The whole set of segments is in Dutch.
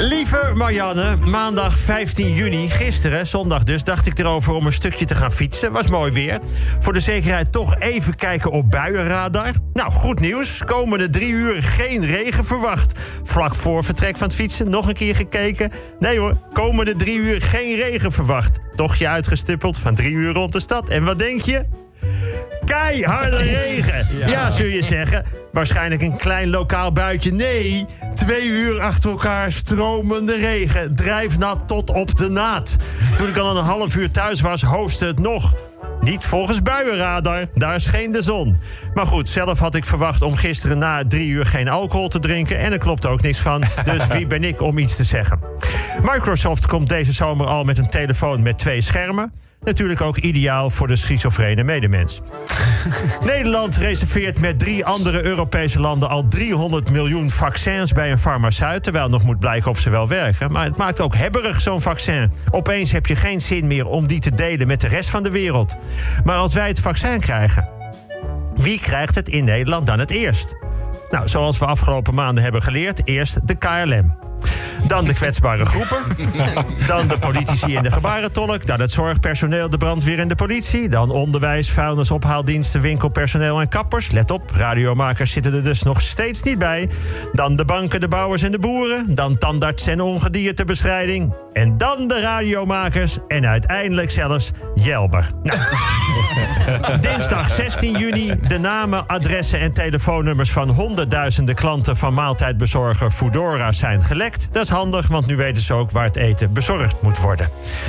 Lieve Marianne, maandag 15 juni, gisteren, zondag dus, dacht ik erover om een stukje te gaan fietsen. Was mooi weer. Voor de zekerheid toch even kijken op buienradar. Nou, goed nieuws. Komende drie uur geen regen verwacht. Vlak voor vertrek van het fietsen nog een keer gekeken. Nee hoor, komende drie uur geen regen verwacht. Tochtje uitgestippeld van drie uur rond de stad. En wat denk je? Keiharde regen. Ja. zul je zeggen. Waarschijnlijk een klein lokaal buitje. Nee, twee uur achter elkaar stromende regen. Drijfnat tot op de naad. Toen ik al een half uur thuis was, hoostte het nog. Niet volgens buienradar, daar scheen de zon. Maar goed, zelf had ik verwacht om gisteren na drie uur geen alcohol te drinken. En er klopt ook niks van. Dus wie ben ik om iets te zeggen? Microsoft komt deze zomer al met een telefoon met twee schermen. Natuurlijk ook ideaal voor de schizofrene medemens. Nederland reserveert met drie andere Europese landen al 300 miljoen vaccins bij een farmaceut. Terwijl nog moet blijken of ze wel werken. Maar het maakt ook hebberig, zo'n vaccin. Opeens heb je geen zin meer om die te delen met de rest van de wereld. Maar als wij het vaccin krijgen, wie krijgt het in Nederland dan het eerst? Nou, zoals we afgelopen maanden hebben geleerd, eerst de KLM. Dan de kwetsbare groepen. Dan de politici en de gebarentolk. Dan het zorgpersoneel, de brandweer en de politie. Dan onderwijs, vuilnisophaaldiensten, winkelpersoneel en kappers. Let op, radiomakers zitten er dus nog steeds niet bij. Dan de banken, de bouwers en de boeren. Dan tandarts en ongediertebestrijding. En dan de radiomakers. En uiteindelijk zelfs Jelber. Nou. Dinsdag 16 juni. De namen, adressen en telefoonnummers van honderdduizenden klanten van maaltijdbezorger Foodora zijn gelekt. Dat is handig, want nu weten ze ook waar het eten bezorgd moet worden.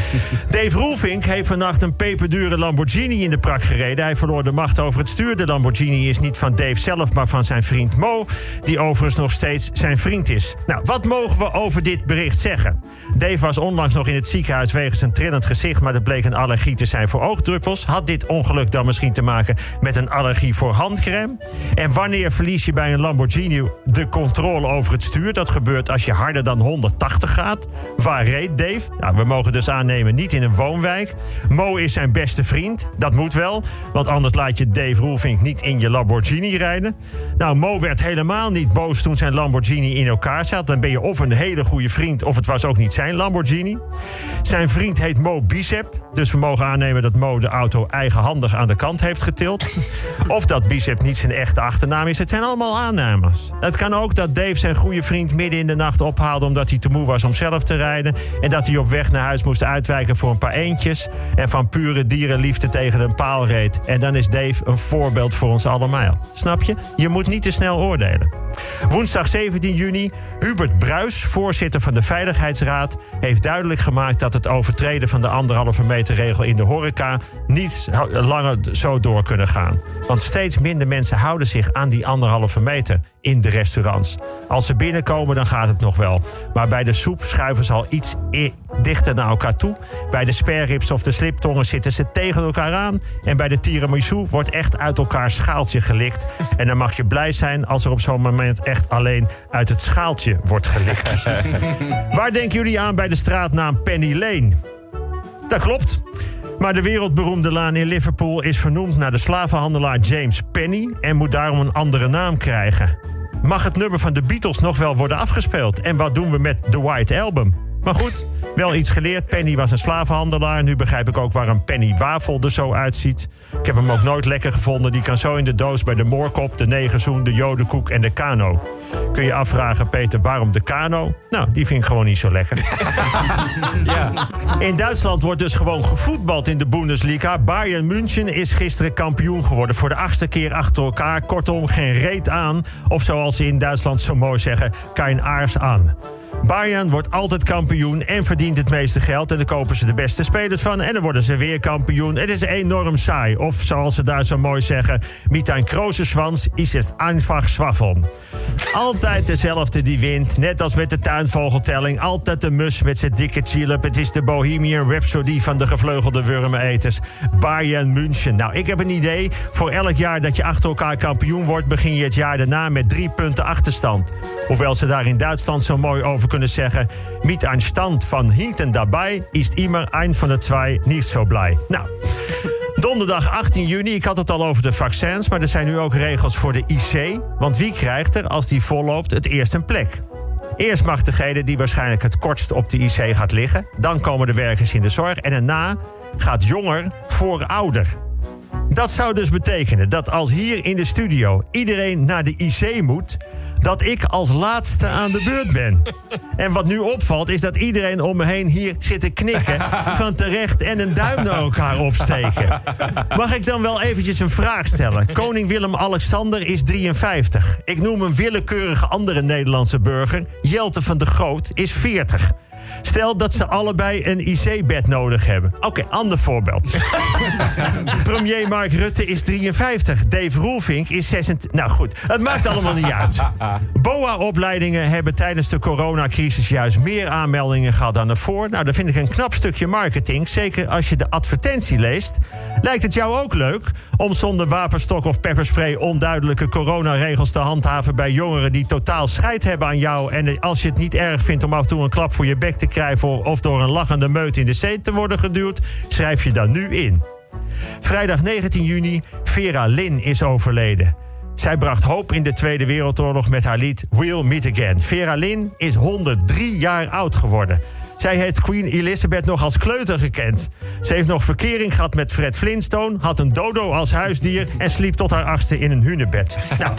Dave Roelvink heeft vannacht een peperdure Lamborghini in de prak gereden. Hij verloor de macht over het stuur. De Lamborghini is niet van Dave zelf, maar van zijn vriend Mo, die overigens nog steeds zijn vriend is. Nou, wat mogen we over dit bericht zeggen? Dave was onlangs nog in het ziekenhuis wegens een trillend gezicht, maar dat bleek een allergie te zijn voor oogdruppels. Had dit ongeluk dan misschien te maken met een allergie voor handcrème? En wanneer verlies je bij een Lamborghini de controle over het stuur? Dat gebeurt als je harder dan 180 gaat. Waar reed Dave? Nou, we mogen dus aannemen niet in een woonwijk. Mo is zijn beste vriend. Dat moet wel, want anders laat je Dave Roelvink niet in je Lamborghini rijden. Nou, Mo werd helemaal niet boos toen zijn Lamborghini in elkaar zat. Dan ben je of een hele goede vriend of het was ook niet zijn Lamborghini. Zijn vriend heet Mo Bicep. Dus we mogen aannemen dat Mo de auto eigenhandig aan de kant heeft getild. Of dat Bicep niet zijn echte achternaam is. Het zijn allemaal aannames. Het kan ook dat Dave zijn goede vriend midden in de nacht omdat hij te moe was om zelf te rijden. En dat hij op weg naar huis moest uitwijken voor een paar eentjes. En van pure dierenliefde tegen een paal reed. En dan is Dave een voorbeeld voor ons allemaal. Snap je? Je moet niet te snel oordelen. Woensdag 17 juni. Hubert Bruis, voorzitter van de Veiligheidsraad, heeft duidelijk gemaakt dat het overtreden van de anderhalve meter regel in de horeca niet langer zo door kunnen gaan. Want steeds minder mensen houden zich aan die anderhalve meter in de restaurants. Als ze binnenkomen, dan gaat het nog wel. Maar bij de soep schuiven ze al iets dichter naar elkaar toe. Bij de sperrips of de sliptongen zitten ze tegen elkaar aan. En bij de tiramisu wordt echt uit elkaar schaaltje gelikt. En dan mag je blij zijn als er op zo'n moment echt alleen uit het schaaltje wordt gelikt. Waar denken jullie aan bij de straatnaam Penny Lane? Dat klopt. Maar de wereldberoemde laan in Liverpool is vernoemd naar de slavenhandelaar James Penny en moet daarom een andere naam krijgen. Mag het nummer van de Beatles nog wel worden afgespeeld? En wat doen we met The White Album? Maar goed, wel iets geleerd. Penny was een slavenhandelaar. Nu begrijp ik ook waar een penny wafel er zo uitziet. Ik heb hem ook nooit lekker gevonden. Die kan zo in de doos bij de moorkop, de negerzoen, de jodenkoek en de kano. Kun je afvragen, Peter, waarom de kano? Nou, die vind ik gewoon niet zo lekker. ja. In Duitsland wordt dus gewoon gevoetbald in de Bundesliga. Bayern München is gisteren kampioen geworden. Voor de achtste keer achter elkaar. Kortom, geen reet aan. Of zoals ze in Duitsland zo mooi zeggen, kein aars aan. Bayern wordt altijd kampioen en verdient het meeste geld. En dan kopen ze de beste spelers van en dan worden ze weer kampioen. Het is enorm saai. Of zoals ze daar zo mooi zeggen... Mit een Krozenschwanz is het einfach schwaffeln. Altijd dezelfde die wint. Net als met de tuinvogeltelling. Altijd de mus met zijn dikke chilip. Het is de Bohemian Rhapsody van de gevleugelde wurmeneters. Bayern München. Nou, ik heb een idee. Voor elk jaar dat je achter elkaar kampioen wordt... begin je het jaar daarna met drie punten achterstand. Hoewel ze daar in Duitsland zo mooi over kunnen zeggen... Mit een stand van hinten daarbij is immer een van de twee niet zo blij. Nou... Donderdag 18 juni, ik had het al over de vaccins... maar er zijn nu ook regels voor de IC. Want wie krijgt er, als die volloopt, het eerst een plek? Eerst mag degene die waarschijnlijk het kortst op de IC gaat liggen. Dan komen de werkers in de zorg. En daarna gaat jonger voor ouder. Dat zou dus betekenen dat als hier in de studio iedereen naar de IC moet, dat ik als laatste aan de beurt ben. En wat nu opvalt is dat iedereen om me heen hier zit te knikken van terecht en een duim naar elkaar opsteken. Mag ik dan wel eventjes een vraag stellen? Koning Willem-Alexander is 53. Ik noem een willekeurige andere Nederlandse burger, Jelte van de Groot, is 40. Stel dat ze allebei een IC-bed nodig hebben. Oké, ander voorbeeld. Premier Mark Rutte is 53. Dave Roelvink is 26. Nou goed, het maakt allemaal niet uit. BOA-opleidingen hebben tijdens de coronacrisis juist meer aanmeldingen gehad dan ervoor. Nou, dat vind ik een knap stukje marketing. Zeker als je de advertentie leest. Lijkt het jou ook leuk om zonder wapenstok of pepperspray onduidelijke coronaregels te handhaven bij jongeren die totaal scheid hebben aan jou? En als je het niet erg vindt om af en toe een klap voor je bek te krijgen of door een lachende meut in de zee te worden geduwd, schrijf je dan nu in. Vrijdag 19 juni, Vera Lynn is overleden. Zij bracht hoop in de Tweede Wereldoorlog met haar lied We'll Meet Again. Vera Lynn is 103 jaar oud geworden. Zij heeft Queen Elizabeth nog als kleuter gekend. Ze heeft nog verkering gehad met Fred Flintstone, had een dodo als huisdier en sliep tot haar achtste in een hunebed. Nou.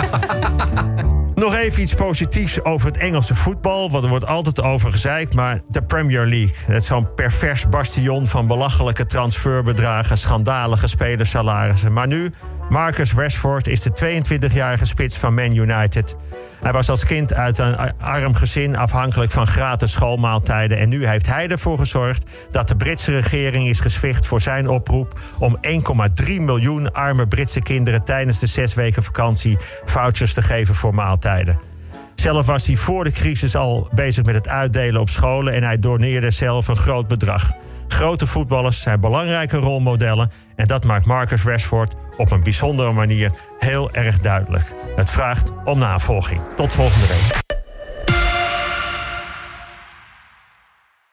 Nog even iets positiefs over het Engelse voetbal. Want er wordt altijd over gezeikt. Maar de Premier League. Het is zo'n pervers bastion van belachelijke transferbedragen. Schandalige spelersalarissen. Maar nu, Marcus Rashford is de 22-jarige spits van Man United. Hij was als kind uit een arm gezin afhankelijk van gratis schoolmaaltijden. En nu heeft hij ervoor gezorgd dat de Britse regering is geswicht voor zijn oproep om 1,3 miljoen arme Britse kinderen tijdens de zes weken vakantie vouchers te geven voor maaltijden. Zelf was hij voor de crisis al bezig met het uitdelen op scholen en hij doneerde zelf een groot bedrag. Grote voetballers zijn belangrijke rolmodellen en dat maakt Marcus Rashford op een bijzondere manier heel erg duidelijk. Het vraagt om navolging. Tot volgende week.